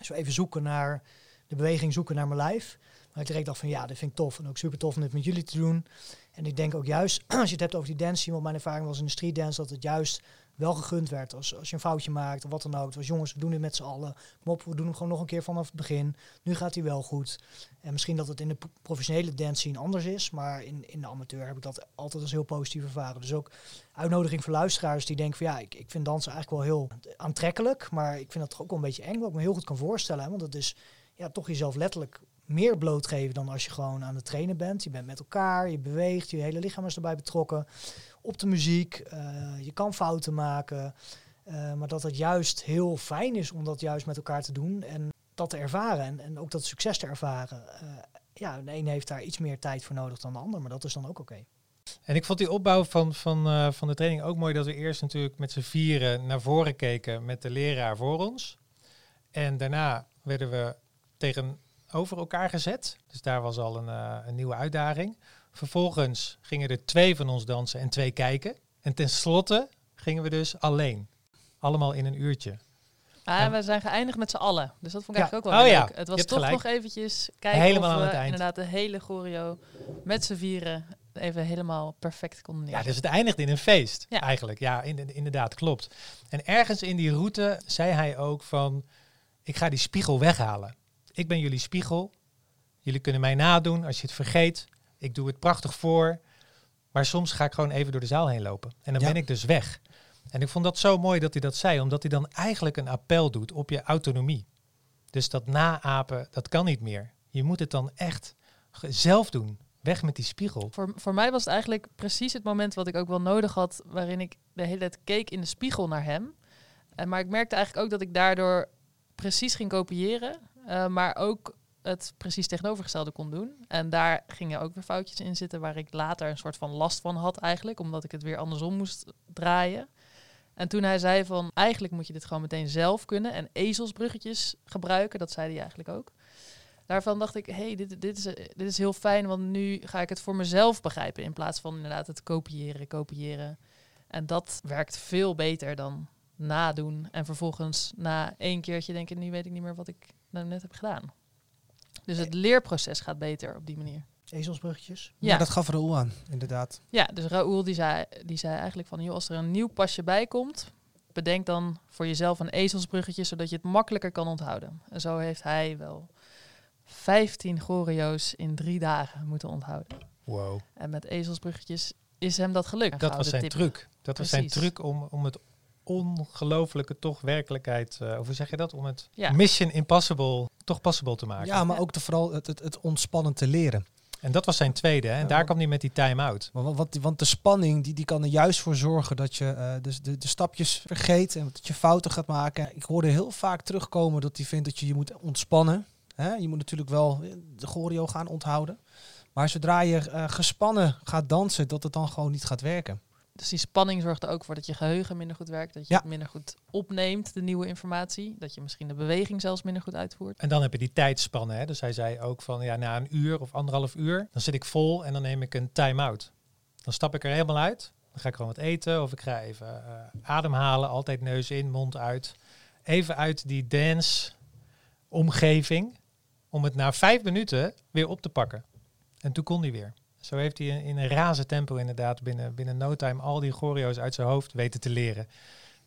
Zo even zoeken naar de beweging, zoeken naar mijn lijf. Ik direct dacht van ja, dit vind ik tof. En ook super tof om dit met jullie te doen. En ik denk ook juist, (clears throat) als je het hebt over die dance, want mijn ervaring was in de street dance, dat het juist wel gegund werd. Als, als je een foutje maakt of wat dan ook. Het was jongens, we doen dit met z'n allen. Kom we doen hem gewoon nog een keer vanaf het begin. Nu gaat hij wel goed. En misschien dat het in de pro- professionele dance scene anders is. Maar in, in de amateur heb ik dat altijd als heel positief ervaren. Dus ook uitnodiging voor luisteraars die denken van ja, ik, ik vind dansen eigenlijk wel heel aantrekkelijk. Maar ik vind dat toch ook wel een beetje eng. Wat ik me heel goed kan voorstellen. Want het is ja, toch jezelf letterlijk meer blootgeven dan als je gewoon aan het trainen bent. Je bent met elkaar, je beweegt, je hele lichaam is erbij betrokken. Op de muziek, eh, je kan fouten maken. eh, maar dat het juist heel fijn is om dat juist met elkaar te doen en dat te ervaren. En, en ook dat succes te ervaren. Eh, ja, de een heeft daar iets meer tijd voor nodig dan de ander, maar dat is dan ook oké. En ik vond die opbouw van, van, van de training ook mooi dat we eerst natuurlijk met z'n vieren naar voren keken met de leraar voor ons. En daarna werden we tegenover elkaar gezet. Dus daar was al een, eh, een nieuwe uitdaging. Vervolgens gingen er twee van ons dansen en twee kijken. En tenslotte gingen we dus alleen. Allemaal in een uurtje. Ah, we zijn geëindigd met z'n allen. Dus dat vond ik Ja. eigenlijk ook wel Oh weer ja, leuk. Het was toch gelijk. nog eventjes kijken Helemaal of aan we het eind. inderdaad de hele choreo met z'n vieren even helemaal perfect konden Ja, dus het eindigde in een feest Ja. eigenlijk. Ja, in- inderdaad, klopt. En ergens in die route zei hij ook van, ik ga die spiegel weghalen. Ik ben jullie spiegel. Jullie kunnen mij nadoen als je het vergeet. Ik doe het prachtig voor. Maar soms ga ik gewoon even door de zaal heen lopen. En dan Ja. ben ik dus weg. En ik vond dat zo mooi dat hij dat zei, omdat hij dan eigenlijk een appel doet op je autonomie. Dus dat naapen, dat kan niet meer. Je moet het dan echt zelf doen. Weg met die spiegel. Voor, voor mij was het eigenlijk precies het moment wat ik ook wel nodig had, waarin ik de hele tijd keek in de spiegel naar hem. En, maar ik merkte eigenlijk ook dat ik daardoor precies ging kopiëren, eh, maar ook het precies tegenovergestelde kon doen. En daar gingen ook weer foutjes in zitten waar ik later een soort van last van had eigenlijk, omdat ik het weer andersom moest draaien. En toen hij zei van, eigenlijk moet je dit gewoon meteen zelf kunnen en ezelsbruggetjes gebruiken, dat zei hij eigenlijk ook. Daarvan dacht ik, hey, dit, dit, is, dit is heel fijn, want nu ga ik het voor mezelf begrijpen in plaats van inderdaad het kopiëren, kopiëren. En dat werkt veel beter dan nadoen en vervolgens na één keertje denken, nu weet ik niet meer wat ik nou net heb gedaan. Dus het leerproces gaat beter op die manier. Ezelsbruggetjes. Ja, Ja, dat gaf Raoul aan, inderdaad. ja dus Raoul die zei, die zei eigenlijk van, joh, als er een nieuw pasje bij komt, bedenk dan voor jezelf een ezelsbruggetje, zodat je het makkelijker kan onthouden. En zo heeft hij wel 15 choreo's in drie dagen moeten onthouden. Wow. En met ezelsbruggetjes is hem dat gelukt. Dat was zijn tip. truc. Dat was zijn truc om, om het ongelofelijke toch werkelijkheid, eh, of hoe zeg je dat? Om het Ja. mission impossible toch possible te maken. Ja, maar Ja. ook te, vooral het, het, het ontspannen te leren. En dat was zijn tweede. Hè? En Ja, daar kwam hij met die time-out. Want, want, want de spanning die, die kan er juist voor zorgen dat je eh, dus de, de stapjes vergeet en dat je fouten gaat maken. Ik hoorde heel vaak terugkomen dat hij vindt dat je je moet ontspannen. Hè? Je moet natuurlijk wel eh, de choreo gaan onthouden. Maar zodra je eh, gespannen gaat dansen, dat het dan gewoon niet gaat werken. Dus die spanning zorgt er ook voor dat je geheugen minder goed werkt. Dat je Ja. het minder goed opneemt, de nieuwe informatie. Dat je misschien de beweging zelfs minder goed uitvoert. En dan heb je die tijdspannen. Hè? Dus hij zei ook van ja, na een uur of anderhalf uur, dan zit ik vol en dan neem ik een time-out. Dan stap ik er helemaal uit. Dan ga ik gewoon wat eten of ik ga even eh, ademhalen. Altijd neus in, mond uit. Even uit die dance omgeving. Om het na vijf minuten weer op te pakken. En toen kon hij weer. Zo heeft hij in, een razend tempo inderdaad binnen, binnen no time al die choreo's uit zijn hoofd weten te leren.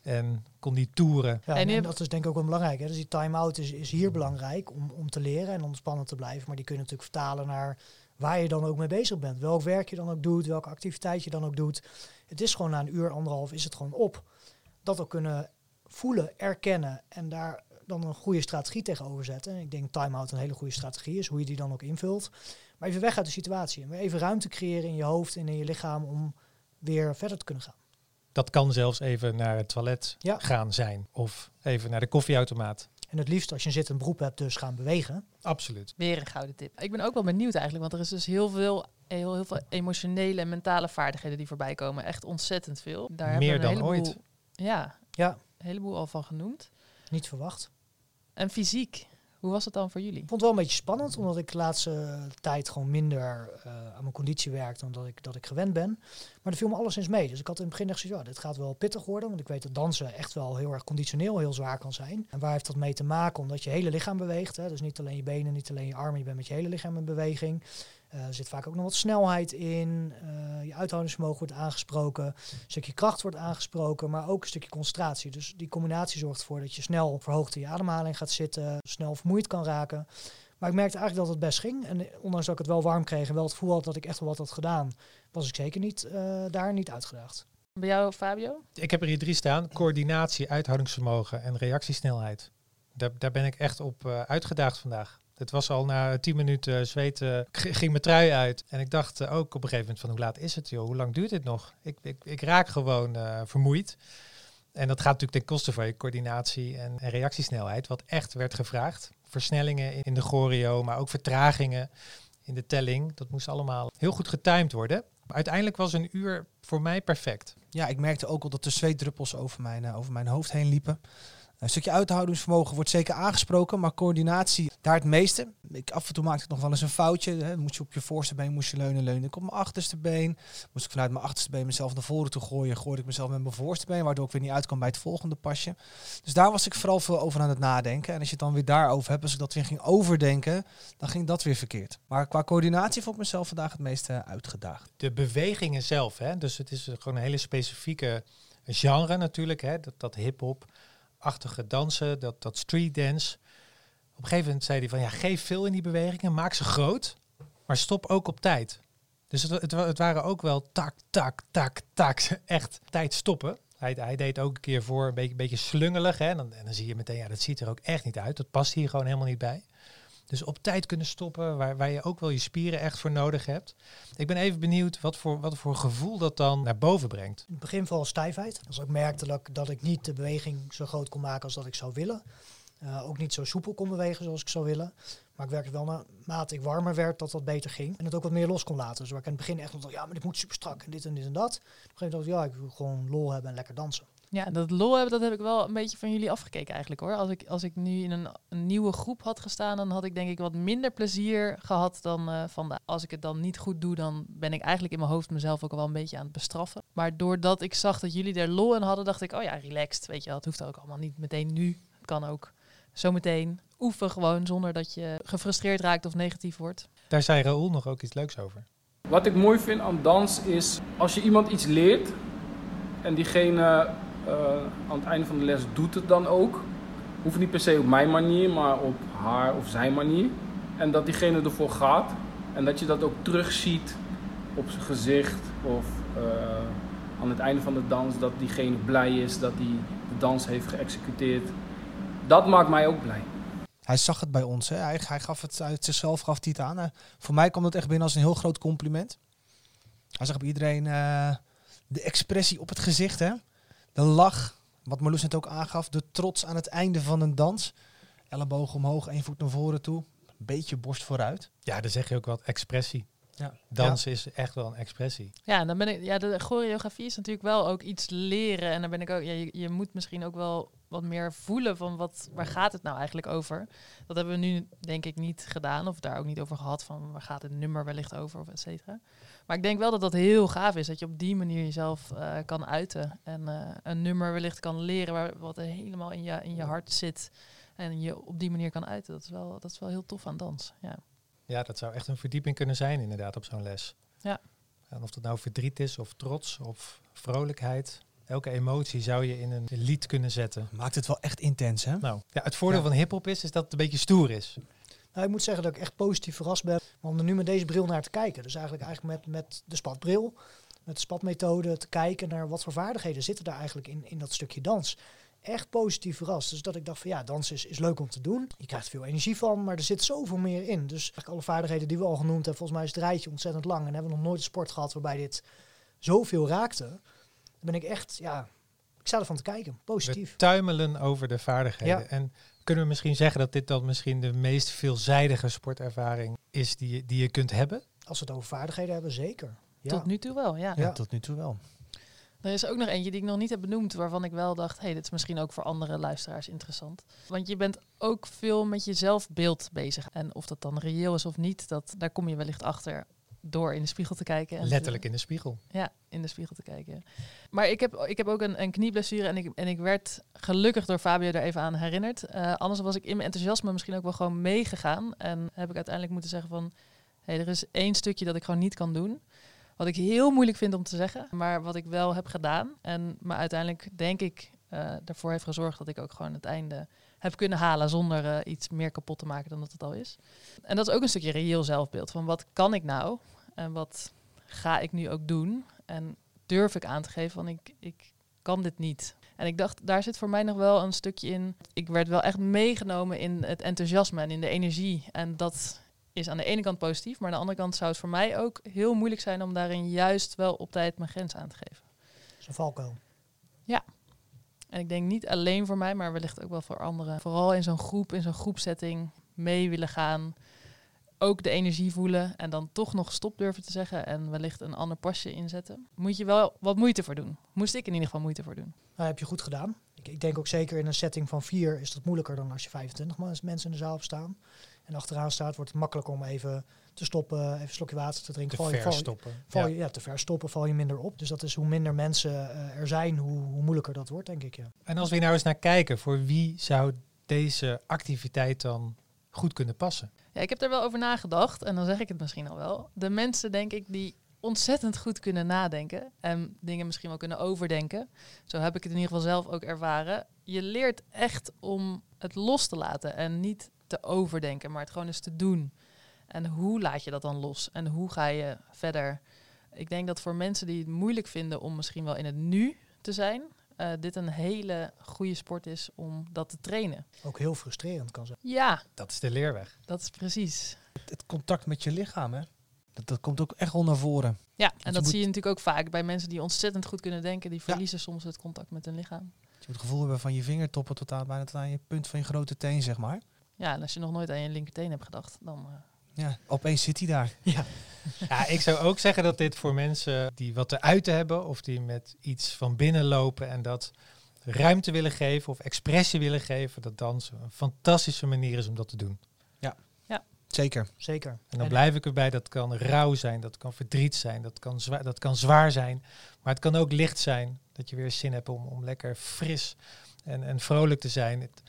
En kon die toeren. Ja, En dat is denk ik ook wel belangrijk. Hè? Dus die time-out is, is hier belangrijk om, om te leren en ontspannen te blijven. Maar die kun je natuurlijk vertalen naar waar je dan ook mee bezig bent. Welk werk je dan ook doet, welke activiteit je dan ook doet. Het is gewoon na een uur, anderhalf is het gewoon op. Dat ook kunnen voelen, erkennen en daar dan een goede strategie tegenover zetten. En ik denk time-out een hele goede strategie is, hoe je die dan ook invult. Maar even weg uit de situatie. En weer even ruimte creëren in je hoofd en in je lichaam om weer verder te kunnen gaan. Dat kan zelfs even naar het toilet Ja. gaan zijn. Of even naar de koffieautomaat. En het liefst als je een zittend beroep hebt, dus gaan bewegen. Absoluut. Weer een gouden tip. Ik ben ook wel benieuwd eigenlijk, want er is dus heel veel, heel, heel veel emotionele en mentale vaardigheden die voorbij komen. Echt ontzettend veel. Daar Meer hebben we een dan heleboel, ooit. Ja, Ja, een heleboel al van genoemd. niet verwacht. En fysiek. Hoe was het dan voor jullie? Ik vond het wel een beetje spannend, omdat ik de laatste tijd gewoon minder eh, aan mijn conditie werkte dan dat ik, dat ik gewend ben. Maar er viel me alleszins mee. Dus ik had in het begin echt zoiets, ja, dit gaat wel pittig worden. Want ik weet dat dansen echt wel heel erg conditioneel heel zwaar kan zijn. En waar heeft dat mee te maken? Omdat je hele lichaam beweegt. Hè? Dus niet alleen je benen, niet alleen je armen, je bent met je hele lichaam in beweging. Eh, er zit vaak ook nog wat snelheid in. Uh, je uithoudingsvermogen wordt aangesproken. Een stukje kracht wordt aangesproken, maar ook een stukje concentratie. Dus die combinatie zorgt ervoor dat je snel verhoogd in je ademhaling gaat zitten, snel vermoeid kan raken. Maar ik merkte eigenlijk dat het best ging. En ondanks dat ik het wel warm kreeg en wel het gevoel had dat ik echt wel wat had gedaan, was ik zeker niet uh, daar niet uitgedaagd. Bij jou, Fabio? Ik heb er hier drie staan. Coördinatie, uithoudingsvermogen en reactiesnelheid. Daar, daar ben ik echt op uitgedaagd vandaag. Het was al na tien minuten zweten, ging mijn trui uit. En ik dacht uh, ook op een gegeven moment van hoe laat is het joh, hoe lang duurt dit nog? Ik, ik, ik raak gewoon uh, vermoeid. En dat gaat natuurlijk ten koste van je coördinatie en, en, reactiesnelheid, wat echt werd gevraagd. Versnellingen in de choreo, maar ook vertragingen in de telling. Dat moest allemaal heel goed getimed worden. Uiteindelijk was een uur voor mij perfect. Ja, ik merkte ook al dat de zweetdruppels over mijn, uh, over mijn hoofd heen liepen. Een stukje uithoudingsvermogen wordt zeker aangesproken, maar coördinatie daar het meeste. Ik, af en toe maakte ik nog wel eens een foutje. Hè. Moest je op je voorste been moest je leunen, leunen ik op mijn achterste been. Moest ik vanuit mijn achterste been mezelf naar voren toe gooien, gooide ik mezelf met mijn voorste been, waardoor ik weer niet uit kan bij het volgende pasje. Dus daar was ik vooral veel over aan het nadenken. En als je het dan weer daarover hebt, als ik dat weer ging overdenken, dan ging dat weer verkeerd. Maar qua coördinatie vond ik mezelf vandaag het meeste uitgedaagd. De bewegingen zelf, hè? dus het is gewoon een hele specifieke genre natuurlijk, hè? dat, dat hip-hop achtige dansen, dat, dat street dance. Op een gegeven moment zei hij van ja, geef veel in die bewegingen, maak ze groot, maar stop ook op tijd. Dus het, het, waren ook wel tak, tak, tak, tak, (laughs) echt tijd stoppen. Hij, hij deed ook een keer voor een beetje, beetje slungelig. Hè? En, dan, en dan zie je meteen, ja, dat ziet er ook echt niet uit. Dat past hier gewoon helemaal niet bij. Dus op tijd kunnen stoppen, waar, waar je ook wel je spieren echt voor nodig hebt. Ik ben even benieuwd wat voor, wat voor gevoel dat dan naar boven brengt. In het begin vooral stijfheid. Als ik merkte dat ik, dat ik niet de beweging zo groot kon maken als dat ik zou willen. Uh, ook niet zo soepel kon bewegen zoals ik zou willen. Maar ik werkte wel naarmate ik warmer werd dat dat beter ging. En het ook wat meer los kon laten. Dus waar ik in het begin echt dacht, ja, maar dit moet super strak en dit en dit en dat. Op een gegeven moment dacht ik, ja, ik wil gewoon lol hebben en lekker dansen. Ja, dat lol hebben, dat heb ik wel een beetje van jullie afgekeken eigenlijk hoor. Als ik, als ik nu in een, een nieuwe groep had gestaan, dan had ik denk ik wat minder plezier gehad dan uh, van Als ik het dan niet goed doe, dan ben ik eigenlijk in mijn hoofd mezelf ook wel een beetje aan het bestraffen. Maar doordat ik zag dat jullie er lol in hadden, dacht ik, oh ja, relaxed. Weet je, het hoeft ook allemaal niet meteen nu. Het kan ook zometeen. Oefen gewoon zonder dat je gefrustreerd raakt of negatief wordt. Daar zei Raoul nog ook iets leuks over. Wat ik mooi vind aan dans is als je iemand iets leert en diegene uh, aan het einde van de les doet het dan ook. Hoeft niet per se op mijn manier, maar op haar of zijn manier. En dat diegene ervoor gaat. En dat je dat ook terugziet op zijn gezicht of uh, aan het einde van de dans. Dat diegene blij is dat hij de dans heeft geëxecuteerd. Dat maakt mij ook blij. Hij zag het bij ons. Hè. Hij, hij gaf het uit zichzelf gaf hij het aan. voor mij kwam het echt binnen als een heel groot compliment. Hij zag bij iedereen uh, de expressie op het gezicht. Hè de lach, wat Marloes net ook aangaf, de trots aan het einde van een dans. Elleboog omhoog, één voet naar voren toe, een beetje borst vooruit. Ja, dan zeg je ook wat expressie. Ja. Dansen is echt wel een expressie. Ja, en dan ben ik. Ja, de choreografie is natuurlijk wel ook iets leren. En dan ben ik ook. Ja, je, je moet misschien ook wel wat meer voelen van wat, waar gaat het nou eigenlijk over. Dat hebben we nu denk ik niet gedaan of daar ook niet over gehad van waar gaat het nummer wellicht over of et cetera. Maar ik denk wel dat dat heel gaaf is dat je op die manier jezelf uh, kan uiten en uh, een nummer wellicht kan leren waar, wat helemaal in je, in je hart zit en je op die manier kan uiten. Dat is wel, dat is wel heel tof aan dans. Ja. ja, dat zou echt een verdieping kunnen zijn inderdaad op zo'n les. Ja. En of dat nou verdriet is of trots of vrolijkheid. Elke emotie zou je in een lied kunnen zetten. Maakt het wel echt intens, hè? Nou, ja, het voordeel van hip-hop is, is dat het een beetje stoer is. Nou, ik moet zeggen dat ik echt positief verrast ben om er nu met deze bril naar te kijken. Dus eigenlijk, eigenlijk met, met de spatbril, met de spatmethode te kijken naar wat voor vaardigheden zitten daar eigenlijk in, in dat stukje dans. Echt positief verrast. Dus dat ik dacht van ja, dans is, is leuk om te doen. Je krijgt veel energie van, maar er zit zoveel meer in. Dus eigenlijk alle vaardigheden die we al genoemd hebben, volgens mij is het rijtje ontzettend lang. En hebben we nog nooit een sport gehad waarbij dit zoveel raakte. Ben ik echt, ja, ik sta ervan te kijken. Positief. We tuimelen over de vaardigheden. Ja. En kunnen we misschien zeggen dat dit dan misschien de meest veelzijdige sportervaring is die, die je kunt hebben? Als we het over vaardigheden hebben, zeker. Ja. Tot nu toe wel, ja. ja. tot nu toe wel. Er is ook nog eentje die ik nog niet heb benoemd, waarvan ik wel dacht, hé, hey, dit is misschien ook voor andere luisteraars interessant. Want je bent ook veel met je zelfbeeld bezig. En of dat dan reëel is of niet, dat, daar kom je wellicht achter door in de spiegel te kijken. En Letterlijk in de spiegel. Ja, in de spiegel te kijken. Maar ik heb, ik heb ook een, een knieblessure en ik, en ik werd gelukkig door Fabio er even aan herinnerd. Uh, anders was ik in mijn enthousiasme misschien ook wel gewoon meegegaan. En heb ik uiteindelijk moeten zeggen van, hé, hey, er is één stukje dat ik gewoon niet kan doen. Wat ik heel moeilijk vind om te zeggen, maar wat ik wel heb gedaan. En me uiteindelijk, denk ik, uh, ervoor heeft gezorgd dat ik ook gewoon het einde heb kunnen halen zonder uh, iets meer kapot te maken dan dat het al is. En dat is ook een stukje reëel zelfbeeld. Van wat kan ik nou en wat ga ik nu ook doen? En durf ik aan te geven van ik, ik kan dit niet. En ik dacht, daar zit voor mij nog wel een stukje in. Ik werd wel echt meegenomen in het enthousiasme en in de energie. En dat is aan de ene kant positief, maar aan de andere kant zou het voor mij ook heel moeilijk zijn om daarin juist wel op tijd mijn grens aan te geven. Zo'n valko. Ja. En ik denk niet alleen voor mij, maar wellicht ook wel voor anderen. Vooral in zo'n groep, in zo'n groepsetting mee willen gaan. Ook de energie voelen en dan toch nog stop durven te zeggen en wellicht een ander pasje inzetten. Moet je wel wat moeite voor doen. Moest ik in ieder geval moeite voor doen. Nou, heb je goed gedaan. Ik, ik denk ook zeker in een setting van vier is dat moeilijker dan als je 25 mensen in de zaal staan en achteraan staat, wordt het makkelijker om even te stoppen, even een slokje water te drinken. Te val ver je, val, stoppen. Val je, ja. te ver stoppen val je minder op. Dus dat is hoe minder mensen uh, er zijn, hoe, hoe, moeilijker dat wordt, denk ik. Ja. En als we nou eens naar kijken, voor wie zou deze activiteit dan goed kunnen passen? Ja, ik heb er wel over nagedacht en dan zeg ik het misschien al wel. De mensen, denk ik, die ontzettend goed kunnen nadenken en dingen misschien wel kunnen overdenken. Zo heb ik het in ieder geval zelf ook ervaren. Je leert echt om het los te laten en niet te overdenken, maar het gewoon eens te doen. En hoe laat je dat dan los? En hoe ga je verder? Ik denk dat voor mensen die het moeilijk vinden om misschien wel in het nu te zijn, uh, dit een hele goede sport is om dat te trainen. Ook heel frustrerend kan zijn. Ja. Dat is de leerweg. Dat is precies. Het, het contact met je lichaam, hè? Dat, dat komt ook echt wel naar voren. Ja, en dat zie je natuurlijk ook vaak bij mensen die ontzettend goed kunnen denken. Die verliezen ja. soms het contact met hun lichaam. Je moet het gevoel hebben van je vingertoppen tot aan, bijna tot aan je punt van je grote teen, zeg maar. Ja, en als je nog nooit aan je linkerteen hebt gedacht, dan... Uh... Ja, opeens zit hij daar. Ja. ja, ik zou ook zeggen dat dit voor mensen die wat te uiten hebben... of die met iets van binnen lopen en dat ruimte willen geven... of expressie willen geven, dat dansen een fantastische manier is om dat te doen. Ja, ja. zeker. Zeker. En dan blijf ik erbij, dat kan rouw zijn, dat kan verdriet zijn, dat kan, zwaar, dat kan zwaar zijn. Maar het kan ook licht zijn, dat je weer zin hebt om, om lekker fris en, en vrolijk te zijn. Het,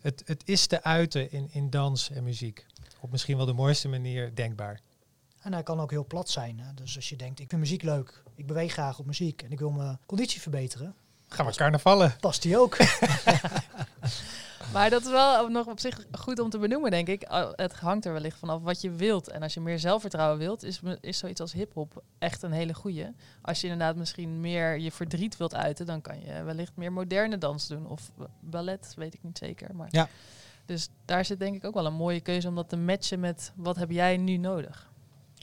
het, het is te uiten in, in dans en muziek. Op misschien wel de mooiste manier denkbaar. En hij kan ook heel plat zijn. Hè? Dus als je denkt, ik vind muziek leuk, ik beweeg graag op muziek en ik wil mijn conditie verbeteren. Gaan we carnavallen. Past die ook. (laughs) maar dat is wel nog op zich goed om te benoemen, denk ik. Het hangt er wellicht vanaf wat je wilt. En als je meer zelfvertrouwen wilt, is, is zoiets als hip-hop echt een hele goeie. Als je inderdaad misschien meer je verdriet wilt uiten, dan kan je wellicht meer moderne dans doen. Of ballet, weet ik niet zeker. Maar ja. Dus daar zit denk ik ook wel een mooie keuze om dat te matchen met wat heb jij nu nodig.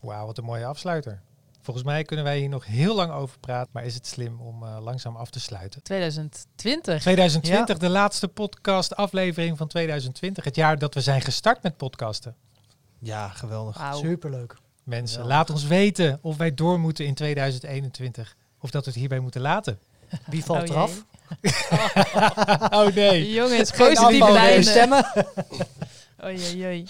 Wauw, wat een mooie afsluiter. Volgens mij kunnen wij hier nog heel lang over praten, maar is het slim om uh, langzaam af te sluiten? 2020. 2020, ja. de laatste podcast aflevering van 2020. Het jaar dat we zijn gestart met podcasten. Ja, geweldig. Wow. Superleuk. Mensen, geweldig. laat ons weten of wij door moeten in 2021. Of dat we het hierbij moeten laten. Wie valt oh, eraf? (laughs) oh nee. Jongens, positieve lijnen. stemmen. (laughs) Oei.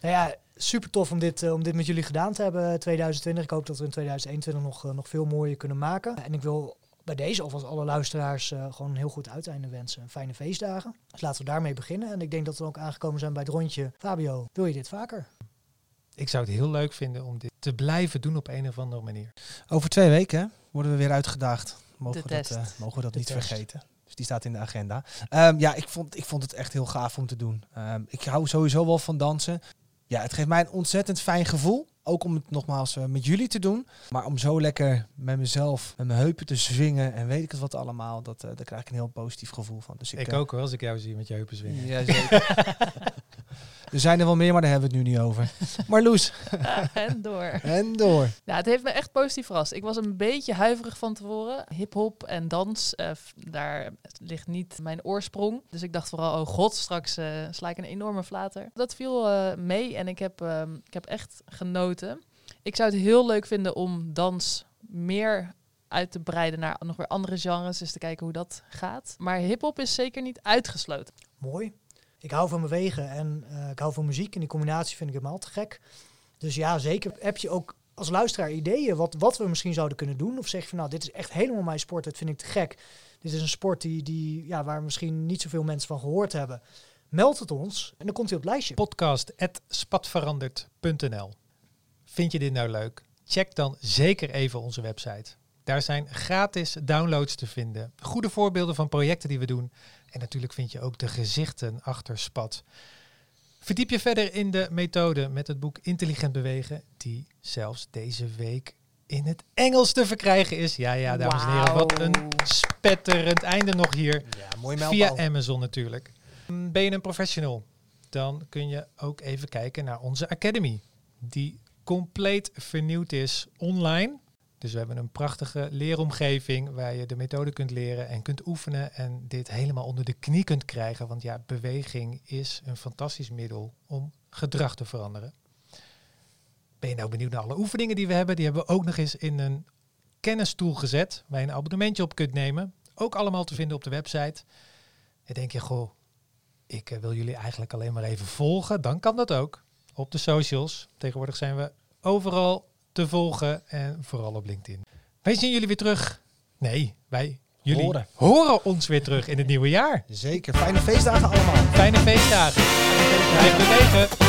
Nou ja, super tof om dit, uh, om dit met jullie gedaan te hebben 2020. Ik hoop dat we in 2021 nog, uh, nog veel mooier kunnen maken. En ik wil bij deze alvast alle luisteraars uh, gewoon een heel goed uiteinde wensen. Fijne feestdagen. Dus laten we daarmee beginnen. En ik denk dat we ook aangekomen zijn bij het rondje. Fabio, wil je dit vaker? Ik zou het heel leuk vinden om dit te blijven doen op een of andere manier. Over twee weken worden we weer uitgedaagd. Mogen De we dat, test. uh, mogen we dat De niet test. vergeten. Dus die staat in de agenda. Um, ja, ik vond, ik vond het echt heel gaaf om te doen. Um, ik hou sowieso wel van dansen. Ja, het geeft mij een ontzettend fijn gevoel. Ook om het nogmaals uh, met jullie te doen. Maar om zo lekker met mezelf, met mijn heupen te zwingen en weet ik het wat allemaal. Dat, uh, daar krijg ik een heel positief gevoel van. Dus ik, ik ook hoor, als ik jou zie met je heupen zwingen. Ja, zeker. (laughs) er zijn er wel meer, maar daar hebben we het nu niet over. (laughs) Maar Loes. en door. En door. Ja, het heeft me echt positief verrast. Ik was een beetje huiverig van tevoren. Hip-hop en dans, uh, daar ligt niet mijn oorsprong. Dus ik dacht vooral, oh god, straks uh, sla ik een enorme flater. Dat viel uh, mee en ik heb, ik heb echt genoten. Ik zou het heel leuk vinden om dans meer uit te breiden naar nog weer andere genres. Dus te kijken hoe dat gaat. Maar hip-hop is zeker niet uitgesloten. Mooi. Ik hou van bewegen en eh, ik hou van muziek. En die combinatie vind ik helemaal te gek. Dus ja, zeker. Heb je ook als luisteraar ideeën wat, wat we misschien zouden kunnen doen? Of zeg je van nou, dit is echt helemaal mijn sport, dat vind ik te gek. Dit is een sport die, die, ja, waar misschien niet zoveel mensen van gehoord hebben. Meld het ons en dan komt hij op het lijstje. Podcast.spatveranderd.nl Vind je dit nou leuk? Check dan zeker even onze website. Daar zijn gratis downloads te vinden. Goede voorbeelden van projecten die we doen. En natuurlijk vind je ook de gezichten achter Spat. Verdiep je verder in de methode met het boek Intelligent Bewegen, die zelfs deze week in het Engels te verkrijgen is. Ja, ja, dames en heren, wat een spetterend einde nog hier. Ja, mooi Via. Amazon natuurlijk. Mm, Ben je een professional? Dan kun je ook even kijken naar onze Academy. Die compleet vernieuwd is online. Dus we hebben een prachtige leeromgeving waar je de methode kunt leren en kunt oefenen. En dit helemaal onder de knie kunt krijgen. Want ja, beweging is een fantastisch middel om gedrag te veranderen. Ben je nou benieuwd naar alle oefeningen die we hebben? Die hebben we ook nog eens in een kennistoel gezet. Waar je een abonnementje op kunt nemen. Ook allemaal te vinden op de website. En denk je, goh, ik eh, wil jullie eigenlijk alleen maar even volgen. Dan kan dat ook op de socials. Tegenwoordig zijn we overal te volgen en vooral op LinkedIn. Wij zien jullie weer terug. Nee, wij, jullie Horen. horen ons weer terug in het nieuwe jaar. Zeker. Fijne feestdagen allemaal. Fijne feestdagen. Blijf bewegen.